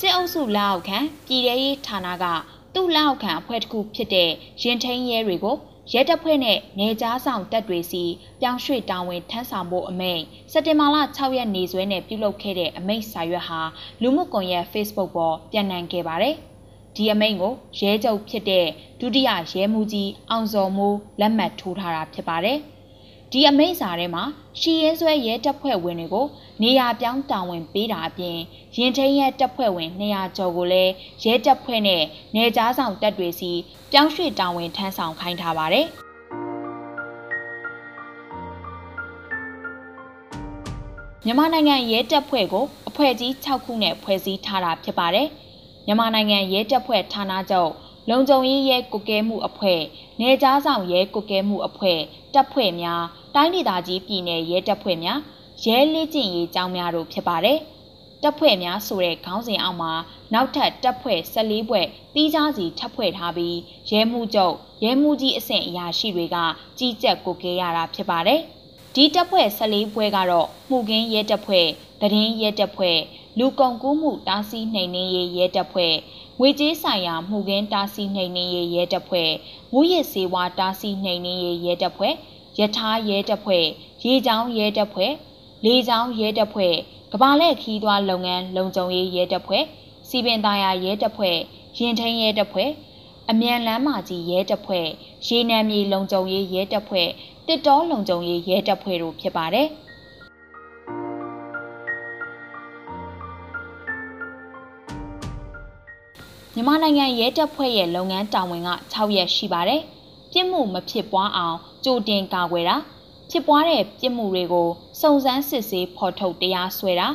စစ်အုပ်စုလက်အောက်ခံပြည်ထရေးဌာနကသူ့လက်အောက်ခံအဖွဲ့တစ်ခုဖြစ်တဲ့ရင်ထိန်ရဲတွေကိုရဲတပ်ဖွဲ့နဲ့နေကြားဆောင်တပ်တွေစီပြောင်းရွှေ့တာဝန်ထမ်းဆောင်ဖို့အမိန့်စက်တင်ဘာလ6ရက်နေ့စွဲနဲ့ပြုလုပ်ခဲ့တဲ့အမိန့်စာရွက်ဟာလူမှုကွန်ရက် Facebook ပေါ်ပြန့်နှံ့ခဲ့ပါတယ်။ဒီအမိန့်ကိုရဲချုပ်ဖြစ်တဲ့ဒုတိယရဲမှူးကြီးအောင်စော်မိုးလက်မှတ်ထိုးထားတာဖြစ်ပါတယ်။ ဒီအမိန့်စာထဲမှာရှီရဲဆွဲရဲတပ်ဖွဲ့ဝင်တွေကိုနေရာပြောင်းတာဝန်ပေးတာအပြင်ရင်ထိန်ရဲတပ်ဖွဲ့ဝင်200ကျော်ကိုလည်းရဲတပ်ဖွဲ့နဲ့နေကြားဆောင်တပ်တွေစီပြောင်းရွှေ့တာဝန်ထမ်းဆောင်ခိုင်းထားပါတယ်။မြန်မာနိုင်ငံရဲတပ်ဖွဲ့ကိုအဖွဲ့ကြီး6ခုနဲ့ဖွဲ့စည်းထားတာဖြစ်ပါတယ်။မြန်မာနိုင်ငံရဲတပ်ဖွဲ့ဌာနချုပ်လုံခြုံရေးရဲကုကဲမှုအဖွဲ့၊နေကြားဆောင်ရဲကုကဲမှုအဖွဲ့တပ်ဖွဲ့များ တိုင်းဒေသကြီးပြည်နယ်ရဲတပ်ဖွဲ့များရဲလေးကျင့်ရေးကျောင်းများတို့ဖြစ်ပါတယ်။တပ်ဖွဲ့များဆိုတဲ့ခေါင်းစဉ်အောက်မှာနောက်ထပ်တပ်ဖွဲ့14ဖွဲ့တီးခြားစီထပ်ဖွဲ့ထားပြီးရဲမှုချုပ်ရဲမှုကြီးအဆင့်အရာရှိတွေကကြီးကြပ်ကိုကဲရတာဖြစ်ပါတယ်။ဒီတပ်ဖွဲ့14ဖွဲ့ကတော့မှုကင်းရဲတပ်ဖွဲ့၊တရင်ရဲတပ်ဖွဲ့၊လူကုန်ကူးမှုတားဆီးနှိမ်နင်းရေးရဲတပ်ဖွဲ့ငွေကြေးဆိုင်ရာမှုကင်းတားဆီးနှိမ်နင်းရေးရဲတပ်ဖွဲ့မူရစ်စေဝါတားဆီးနှိမ်နင်းရေးရဲတပ်ဖွဲ့ ယထာရဲတပ်ဖွဲ့ရေချောင်းရဲတပ်ဖွဲ့လေချောင်းရဲတပ်ဖွဲ့ကဘာလက်ခီးသွားလုပ်ငန်းလုံခြုံရေးရဲတပ်ဖွဲ့စီပင်သားယာရဲတပ်ဖွဲ့ရင်ထင်းရဲတပ်ဖွဲ့အမြန်လမ်းမကြီးရဲတပ်ဖွဲ့ရေနံမြေလုံခြုံရေးရဲတပ်ဖွဲ့တစ်တောလုံခြုံရေးရဲတပ်ဖွဲ့တို့ဖြစ်ပါတယ်။မြန်မာနိုင်ငံရဲတပ်ဖွဲ့ရဲ့လုပ်ငန်းတာဝန်က6ရက်ရှိပါတယ်။ပြစ်မှုမဖြစ်ပွားအောင် ကြိုတင်ကာကွယ်တာဖြစ်ပွားတဲ့ပြစ်မှုတွေကိုစုံစမ်းစစ်ဆေးဖော်ထုတ်တရားစွဲတာ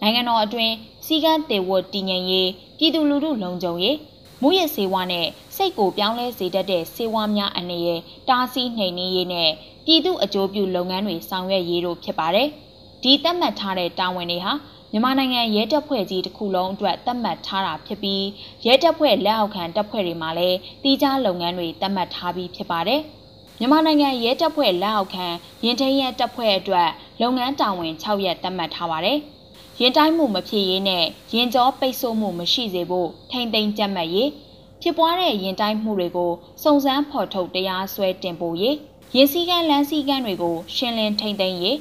နိုင်ငံတော်အတွင်းစီကံတေဝတ်တည်ငြိမ်ရေးပြည်သူလူထုလုံခြုံရေးမူရစေဝါနဲ့စိတ်ကိုပြောင်းလဲစေတတ်တဲ့စေဝါများအနေနဲ့တားဆီးနှိမ်နင်းရေးနဲ့ပြည်သူအကျိုးပြုလုပ်ငန်းတွေဆောင်ရွက်ရေးတို့ဖြစ်ပါတယ်။ဒီသတ်မှတ်ထားတဲ့တာဝန်တွေဟာမြန်မာနိုင်ငံရဲတပ်ဖွဲ့ကြီးတစ်ခုလုံးအတွက်သတ်မှတ်ထားတာဖြစ်ပြီးရဲတပ်ဖွဲ့လက်အောက်ခံတပ်ဖွဲ့တွေမှာလည်းတီးခြားလုပ်ငန်းတွေသတ်မှတ်ထားပြီးဖြစ်ပါတယ်။ မြန်မာနိုင်ငံရဲတပ်ဖွဲ့လက်အောက်ခံရင်ထိန်ရဲတပ်ဖွဲ့အတွက်လုပ်ငန်းတာဝန်6ရက်သတ်မှတ်ထားပါတယ်။ရင်တိုင်းမှုမဖြစ်ရေးနဲ့ရင်ကြောပိတ်ဆို့မှုမရှိစေဖို့ထိမ့်သိမ်းကြက်မှတ်ရေးဖြစ်ပွားတဲ့ရင်တိုင်းမှုတွေကိုစုံစမ်းဖော်ထုတ်တရားစွဲတင်ပို့ရေးရင်စည်းကမ်းလမ်းစည်းကမ်းတွေကို ရှင်းလင်းထိမ့်သိမ်းရေး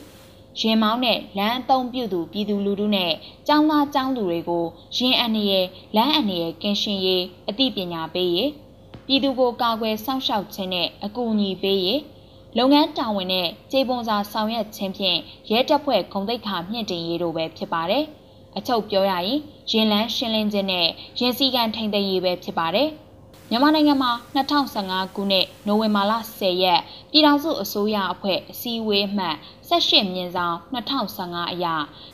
ရင်မောင်းနဲ့လမ်းအုံပြုသူပြည်သူလူထုနဲ့ចောင်းသားចောင်းသူတွေကိုရင်အန္တရာယ်လမ်းအန္တရာယ်ကင်းရှင်းရေးအသိပညာပေးရေး ပြည်သူကိုကာကွယ်စောင့်ရှောက်ခြင်းနဲ့အကူအညီပေးရေးလုပ်ငန်းတာဝန်နဲ့ကြေပုံစာဆောင်ရွက်ခြင်းဖြင့်ရဲတပ်ဖွဲ့ဂုံတိတ်ခါမြင့်တင်ရေးတို့ပဲဖြစ်ပါတယ်။အချုပ်ပြောရရင်ရင်လန်းရှင်းလင်းခြင်းနဲ့ရင်စည်းကမ်းထိန်းသိမ်းရေးပဲဖြစ်ပါတယ်။မြန်မာနိုင်ငံမှာ2015ခုနှစ်နိုဝင်ဘာလ10ရက်ပြည်ထောင်စုအစိုးရအဖွဲ့အစည်းအဝေးမှတ်18မြင်းဆောင်2015အရ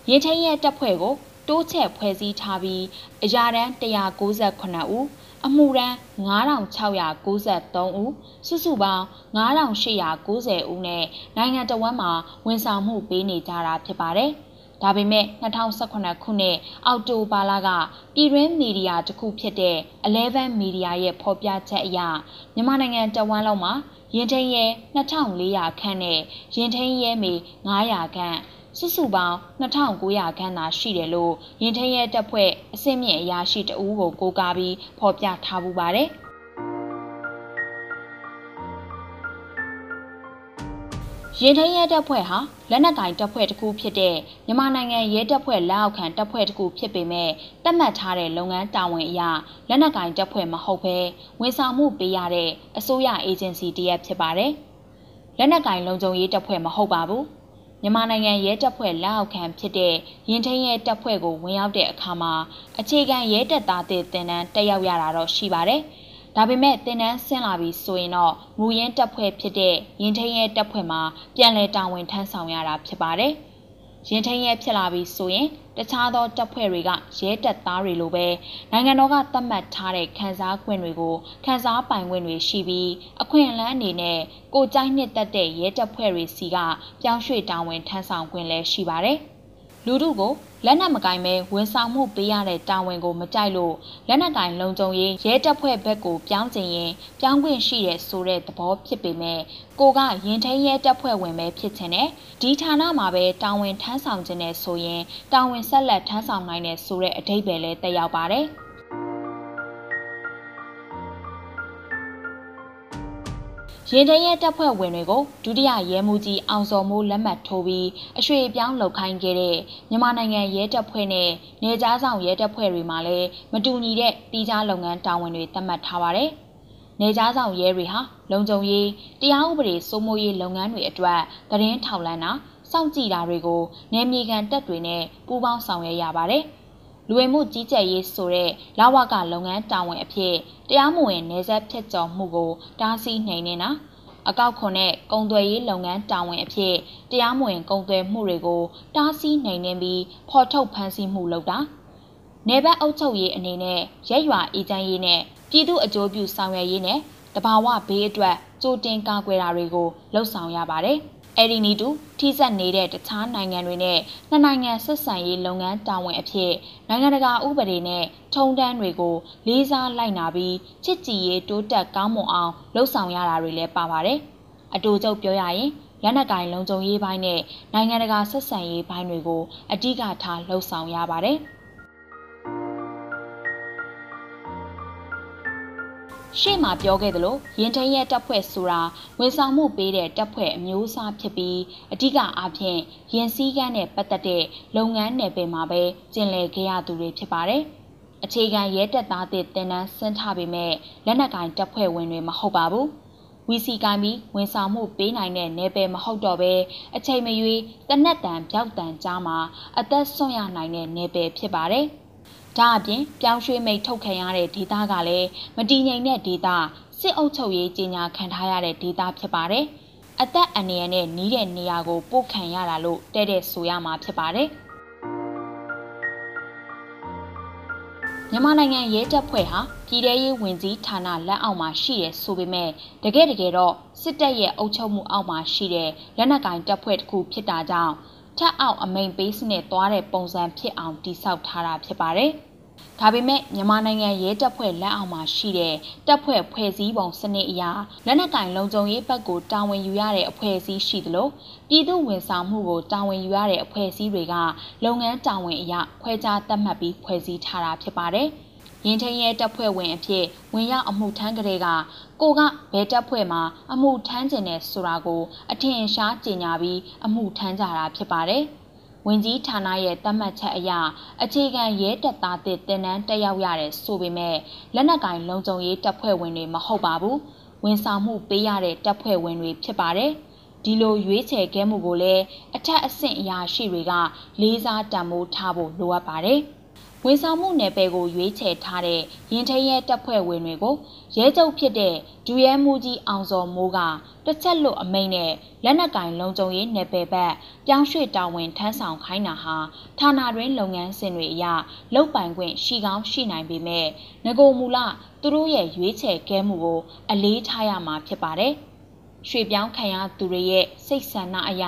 ရေထင်းရဲ့တပ်ဖွဲ့ကိုတိုးချဲ့ဖွဲ့စည်းထားပြီးအရာတန်း198ဦး အမှုရန်9693ဦးစုစုပေါင်း9890ဦးနဲ့နိုင်ငံတော်ဝန်မှဝန်ဆောင်မှုပေးနေကြတာဖြစ်ပါတယ်။ဒါပေမဲ့2018ခုနှစ်အောက်တိုဘာလကပြည်တွင်းမီဒီယာတစ်ခုဖြစ်တဲ့11မီဒီယာရဲ့ဖော်ပြချက်အရမြန်မာနိုင်ငံတဝန်းလုံးမှာရင်ထိန်ရဲ2400ခန့်နဲ့ရင်ထိန်ရဲမေ900ခန့် စုစုပေါင်း2900ခန်းသာရှိတယ်လို့ရင်ထိန်ရဲတပ်ဖွဲ့အစင်းမြင့်အရာရှိတအူးကိုကိုးကားပြီးဖော်ပြထားပူပါတယ်။ရင်ထိန်ရဲတပ်ဖွဲ့ဟာလက်နက်ကင်တပ်ဖွဲ့တစ်ခုဖြစ်တဲ့မြန်မာနိုင်ငံရဲတပ်ဖွဲ့လက်အောက်ခံတပ်ဖွဲ့တစ်ခုဖြစ်ပေမဲ့တတ်မှတ်ထားတဲ့လုပ်ငန်းတာဝန်အရလက်နက်ကင်တပ်ဖွဲ့မဟုတ်ဘဲဝန်ဆောင်မှုပေးရတဲ့အစိုးရအေဂျင်စီတရက်ဖြစ်ပါတယ်။လက်နက်ကင်လုံခြုံရေးတပ်ဖွဲ့မဟုတ်ပါဘူး။ မြန်မာနိုင်ငံရဲတပ်ဖွဲ့လက်အောက်ခံဖြစ်တဲ့ရင်ထိန်ရဲတပ်ဖွဲ့ကိုဝင်ရောက်တဲ့အခါမှာအခြေခံရဲတပ်သားတွေတင်တန်းတက်ရောက်ရတာတော့ရှိပါတယ်။ဒါပေမဲ့တင်နန်းဆင်းလာပြီးဆိုရင်တော့မူရင်းတပ်ဖွဲ့ဖြစ်တဲ့ရင်ထိန်ရဲတပ်ဖွဲ့မှာပြန်လည်တာဝန်ထမ်းဆောင်ရတာဖြစ်ပါတယ်။ ရင်ထိန်ရဲဖြစ်လာပြီးဆိုရင်တခြားသောတပ်ဖွဲ့တွေကရဲတပ်သားတွေလိုပဲနိုင်ငံတော်ကသတ်မှတ်ထားတဲ့ခန်းစားခွင့်တွေကိုခန်းစားပိုင်ခွင့်တွေရှိပြီးအခွင့်အလမ်းအနေနဲ့ကိုကြိုက်နှစ်သက်တဲ့ရဲတပ်ဖွဲ့တွေစီကပြောင်းရွှေ့တာဝန်ထမ်းဆောင်ခွင့်လည်းရှိပါတယ်။ လူထုကိုလက်နက်မကင်ပဲဝန်ဆောင်မှုပေးရတဲ့တာဝန်ကိုမကြိုက်လို့လက်နက်ကင်လုံခြုံရေးရဲတပ်ဖွဲ့ဘက်ကိုပြောင်းကျင်ရင်ပြောင်းခွင့်ရှိတဲ့ဆိုတဲ့သဘောဖြစ်ပေမဲ့ကိုကရင်ထိန်ရဲတပ်ဖွဲ့ဝင်ပဲဖြစ်ချင်တယ်ဒီဌာနမှာပဲတာဝန်ထမ်းဆောင်ခြင်းနဲ့ဆိုရင်တာဝန်ဆက်လက်ထမ်းဆောင်နိုင်တဲ့ဆိုတဲ့အဓိပ္ပာယ်လည်းတက်ရောက်ပါတယ်။ ရင်တရဲတပ်ဖွဲ့ဝင်တွေကိုဒုတိယရဲမှူးကြီးအောင်စော်မိုးလက်မှတ်ထိုးပြီးအရွှေပြောင်းလုပ်ခိုင်းခဲ့တဲ့မြန်မာနိုင်ငံရဲတပ်ဖွဲ့နဲ့နေကြားဆောင်ရဲတပ်ဖွဲ့တွေမှာလည်းမတူညီတဲ့တီးခြားလုပ်ငန်းတာဝန်တွေသတ်မှတ်ထားပါတယ်။နေကြားဆောင်ရဲတွေဟာလုံခြုံရေးတရားဥပဒေစိုးမိုးရေးလုပ်ငန်းတွေအတွက်သတင်းထောက်လန်းတာစောင့်ကြည့်တာတွေကိုနယ်မြေခံတပ်တွေနဲ့ပူးပေါင်းဆောင်ရွက်ရပါတယ်။ လူဝင်မှုကြီးကြပ်ရေးဆိုတဲ့လဝကလုပ်ငန်းတာဝန်အဖြစ်တရားမဝင်နေဆက်ဖြတ်ကျော်မှုကိုတားဆီးနှိမ်နေတာအကောက်ခွန်နဲ့ကုန်သွယ်ရေးလုပ်ငန်းတာဝန်အဖြစ်တရားမဝင်ကုန်သွယ်မှုတွေကိုတားဆီးနှိမ်နင်းပြီးဖော်ထုတ်ဖမ်းဆီးမှုလုပ်တာနေဘက်အုပ်ချုပ်ရေးအနေနဲ့ရက်ရွာအေဂျင့်ရေးနဲ့ပြည်သူအကျိုးပြုဆောင်ရွက်ရေးနဲ့တဘာဝဘေးအတွက်ကြိုတင်ကာကွယ်တာတွေကိုလှုပ်ဆောင်ရပါတယ်။ အဲ့ဒီနီတူထိစပ်နေတဲ့တခြားနိုင်ငံတွေနဲ့နှစ်နိုင်ငံဆက်ဆံရေးလုပ်ငန်းတာဝန်အဖြစ်နိုင်ငံတကာဥပဒေနဲ့ထုံတန်းတွေကိုလေးစားလိုက်နာပြီးချစ်ကြည်ရေးတိုးတက်ကောင်းမွန်အောင်လှုပ်ဆောင်ရတာတွေလည်းပါပါတယ်။အတူချုပ်ပြောရရင်လက်နက်ကင်လုံခြုံရေးပိုင်းနဲ့နိုင်ငံတကာဆက်ဆံရေးပိုင်းတွေကိုအဓိကထားလှုပ်ဆောင်ရပါတယ်။ ရှေ့မှာပြောခဲ့သလိုရင်ထရဲတပ်ဖွဲ့ဆိုတာဝန်ဆောင်မှုပေးတဲ့တပ်ဖွဲ့အမျိုးအစားဖြစ်ပြီးအဓိကအားဖြင့်ရင်စည်းကမ်းနဲ့ပတ်သက်တဲ့လုပ်ငန်းနယ်ပယ်မှာပဲကျင်လည်ခဲ့ရသူတွေဖြစ်ပါတယ်။အခြေခံရဲတပ်သားတွေတင်နန်းဆင်းထားပေမဲ့လက်နက်ကင်တပ်ဖွဲ့ဝင်တွေမဟုတ်ပါဘူး။ဝီစီကိုင်းပြီးဝန်ဆောင်မှုပေးနိုင်တဲ့နယ်ပယ်မဟုတ်တော့ဘဲအချိန်မရွေးတနက်တန်ပြောက်တန်ကြားမှာအသက်ဆွန့်ရနိုင်တဲ့နယ်ပယ်ဖြစ်ပါတယ်။ ဒါအပြင်ပြောင်းရွှေ့မိတ်ထုတ်ခံရတဲ့ဒေသကလည်းမတည်ငြိမ်တဲ့ဒေသစစ်အုပ်ချုပ်ရေးကြီးညာခံထားရတဲ့ဒေသဖြစ်ပါတယ်။အသက်အန္တရာယ်နဲ့နီးတဲ့နေရာကိုပို့ခံရတာလို့တဲ့တဲ့ဆိုရမှာဖြစ်ပါတယ်။မြန်မာနိုင်ငံရဲတပ်ဖွဲ့ဟာပြည်ထရေးဝင်ကြီးဌာနလက်အောက်မှာရှိရဲဆိုပေမဲ့တကယ်တကယ်တော့စစ်တပ်ရဲ့အုပ်ချုပ်မှုအောက်မှာရှိတဲ့လက်နက်ကင်တပ်ဖွဲ့တစ်ခုဖြစ်တာကြောင့်ထက်အောက်အမိန်ပေးစနစ်သွားတဲ့ပုံစံဖြစ်အောင်တိစောက်ထားတာဖြစ်ပါတယ်။ ဒါပေမဲ့မြန်မာနိုင်ငံရဲတပ်ဖွဲ့လက်အောက်မှာရှိတဲ့တပ်ဖွဲ့ဖွဲ့စည်းပုံစနစ်အရလက်နက်ကင်လုံခြုံရေးဘက်ကိုတာဝန်ယူရတဲ့အဖွဲ့အစည်းရှိသလိုပြည်သူဝန်ဆောင်မှုကိုတာဝန်ယူရတဲ့အဖွဲ့အစည်းတွေကလုပ်ငန်းတာဝန်အရခွဲခြားသတ်မှတ်ပြီးဖွဲ့စည်းထားတာဖြစ်ပါတယ်။ရင်ထင်းရဲတပ်ဖွဲ့ဝင်အဖြစ်ဝင်ရောက်အမှုထမ်းကလေးကကိုကဘဲတပ်ဖွဲ့မှာအမှုထမ်းကျင်တဲ့ဆိုတာကို အထင်ရှားကြေညာပြီးအမှုထမ်းကြတာဖြစ်ပါတယ်။ ဝင်ကြီးဌာနရဲ့သတ်မှတ်ချက်အရအခြေခံရဲတပ်သားတစ်တင်နန်းတက်ရောက်ရတဲ့ဆိုပေမဲ့လက်နက်ကင်လုံခြုံရေးတပ်ဖွဲ့ဝင်တွေမဟုတ်ပါဘူး။ဝန်ဆောင်မှုပေးရတဲ့တပ်ဖွဲ့ဝင်တွေဖြစ်ပါတယ်။ဒီလိုရွေးချယ်ခဲ့မှုကိုလည်းအထက်အဆင့်အရာရှိတွေကလေးစားတံမိုးထားဖို့လိုအပ်ပါတယ်။ ဝန်ဆောင်မှုနယ်ပယ်ကိုရွေးချယ်ထားတဲ့ရင်ထိန်ရဲတပ်ဖွဲ့ဝင်တွေကိုရဲချုပ်ဖြစ်တဲ့ဒူရဲမှုကြီးအောင်စော်မိုးကတစ်ချက်လွတ်အမိန့်နဲ့လက်နက်ကင်လုံခြုံရေးနယ်ပယ်ဘက်ပြောင်းရွှေ့တာဝန်ထမ်းဆောင်ခိုင်းတာဟာဌာနတွင်းလုပ်ငန်းစဉ်တွေအရလုပ်ပိုင်ခွင့်ရှိကောင်းရှိနိုင်ပေမဲ့ငကိုမူလသူတို့ရဲ့ရွေးချယ်ခဲ့မှုကိုအလေးထားရမှာဖြစ်ပါတယ်။ ရွှေပြောင်းခံရသူတွေရဲ့စိတ်ဆန္ဒအရ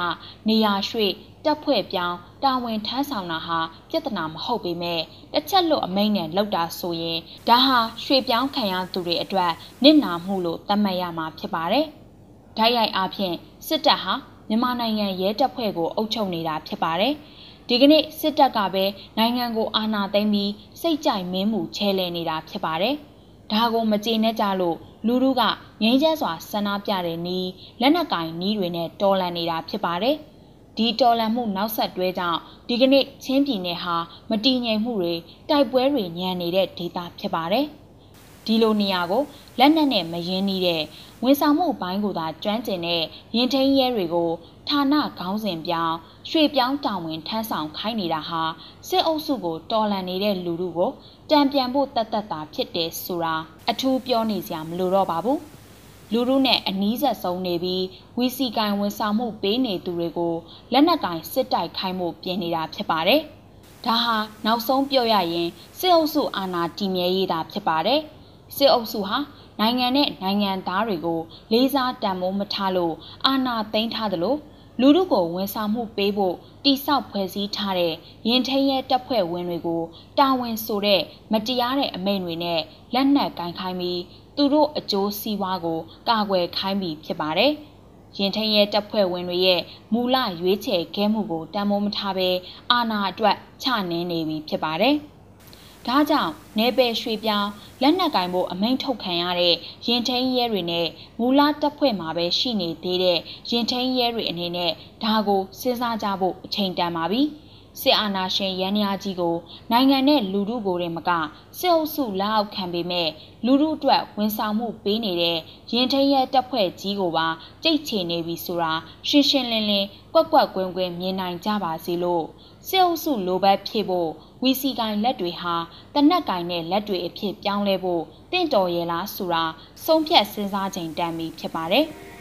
နေရာရွှေ့တပ်ဖွဲ့ပြောင်းတာဝန်ထမ်းဆောင်တာဟာပြဿနာမဟုတ်ပေမဲ့တစ်ချက်လို့အမိန့်နဲ့လောက်တာဆိုရင်ဒါဟာရွှေပြောင်းခံရသူတွေအတွက်နစ်နာမှုလို့သတ်မှတ်ရမှာဖြစ်ပါတယ်။ဓာတ်ရိုက်အားဖြင့်စစ်တပ်ဟာမြန်မာနိုင်ငံရဲတပ်ဖွဲ့ကိုအုပ်ချုပ်နေတာဖြစ်ပါတယ်။ဒီကနေ့စစ်တပ်ကပဲနိုင်ငံကိုအာဏာသိမ်းပြီးစိတ်ကြိုက်မင်းမှုချဲလဲနေတာဖြစ်ပါတယ်။ ဒါကိုမကျေနပ်ကြလို့လူလူကငြိမ်းချမ်းစွာဆန္ဒပြတဲ့နီးလက်နက်ကင်နီးတွေနဲ့တော်လန်နေတာဖြစ်ပါတယ်။ဒီတော်လှန်မှုနောက်ဆက်တွဲကြောင့်ဒီကနေ့ချင်းပြည်နယ်ဟာမတည်ငြိမ်မှုတွေတိုက်ပွဲတွေညံနေတဲ့ဒေသဖြစ်ပါတယ်။ ဒီလိုနေရာကိုလက်နက်နဲ့မရင်းနှီးတဲ့ဝန်ဆောင်မှုဘိုင်းကိုသာကျွမ်းကျင်တဲ့ရင်ထိန်ရဲတွေကိုဌာနခေါင်းစဉ်ပြောင်းရွှေပြောင်းတာဝန်ထမ်းဆောင်ခိုင်းနေတာဟာစစ်အုပ်စုကိုတော်လှန်နေတဲ့လူလူကိုတံပြန်ဖို့တတ်တတ်တာဖြစ်တယ်ဆိုတာအထူးပြောနေစရာမလိုတော့ပါဘူး။လူလူနဲ့အနီးဆက်ဆုံးနေပြီးဝီစီကိုင်ဝန်ဆောင်မှုပေးနေသူတွေကိုလက်နက်ကင်စစ်တိုက်ခိုင်းမှုပြင်နေတာဖြစ်ပါတယ်။ဒါဟာနောက်ဆုံးပြောရရင်စစ်အုပ်စုအာဏာတည်မြဲရေးတာဖြစ်ပါတယ်။ စစ်အုပ်စုဟာနိုင်ငံနဲ့နိုင်ငံသားတွေကိုလေးစားတန်မိုးမထားလို့အာဏာသိမ်းထားသလိုလူထုကိုဝန်ဆောင်မှုပေးဖို့တိဆောက်ဖွဲ့စည်းထားတဲ့ရင်ထိန်ရဲတပ်ဖွဲ့ဝင်တွေကိုတာဝန်ဆိုတဲ့မတရားတဲ့အမိန့်တွေနဲ့လက်နက်ကင်ခိုင်းပြီးသူတို့အကျိုးစီးပွားကိုကာကွယ်ခိုင်းပြီးဖြစ်ပါတယ်။ရင်ထိန်ရဲတပ်ဖွဲ့ဝင်တွေရဲ့မူလရွေးချယ်ခဲ့မှုကိုတန်မိုးမထားဘဲအာဏာအတွက်ချနှင်းနေပြီဖြစ်ပါတယ်။ ဒါကြောင့်နေပယ်ရွှေပြောင်းလက်နက်ကင်ဖို့အမိန့်ထုတ်ခံရတဲ့ရင်ထိန်ရဲတွေနဲ့မူလတပ်ဖွဲ့မှာပဲရှိနေသေးတဲ့ရင်ထိန်ရဲတွေအနေနဲ့ဒါကိုစဉ်းစားကြဖို့အချိန်တန်ပါပြီ စစ်အာဏာရှင်ရန်ရာကြီးကို နိုင်ငံနဲ့လူထုကိုတွေမကစစ်အုပ်စုလက်အောက်ခံပေမဲ့လူထုအတွက်ဝန်ဆောင်မှုပေးနေတဲ့ရင်ထိန်ရဲတပ်ဖွဲ့ကြီးကိုပါကြိတ်ချေနေပြီဆိုတာရှင်းရှင်းလင်းလင်းကွက်ကွက်ကွင်းကွင်းမြင်နိုင်ကြပါစေလို့စစ်အုပ်စုလိုဘက်ဖြည့်ဖို့ဝီစီကိုင်လက်တွေဟာတနက်ကင်နဲ့လက်တွေအဖြစ်ပြောင်းလဲဖို့တင့်တော်ရဲ့လားဆိုတာဆုံးဖြတ်စဉ်းစားချိန်တန်ပြီဖြစ်ပါတယ်။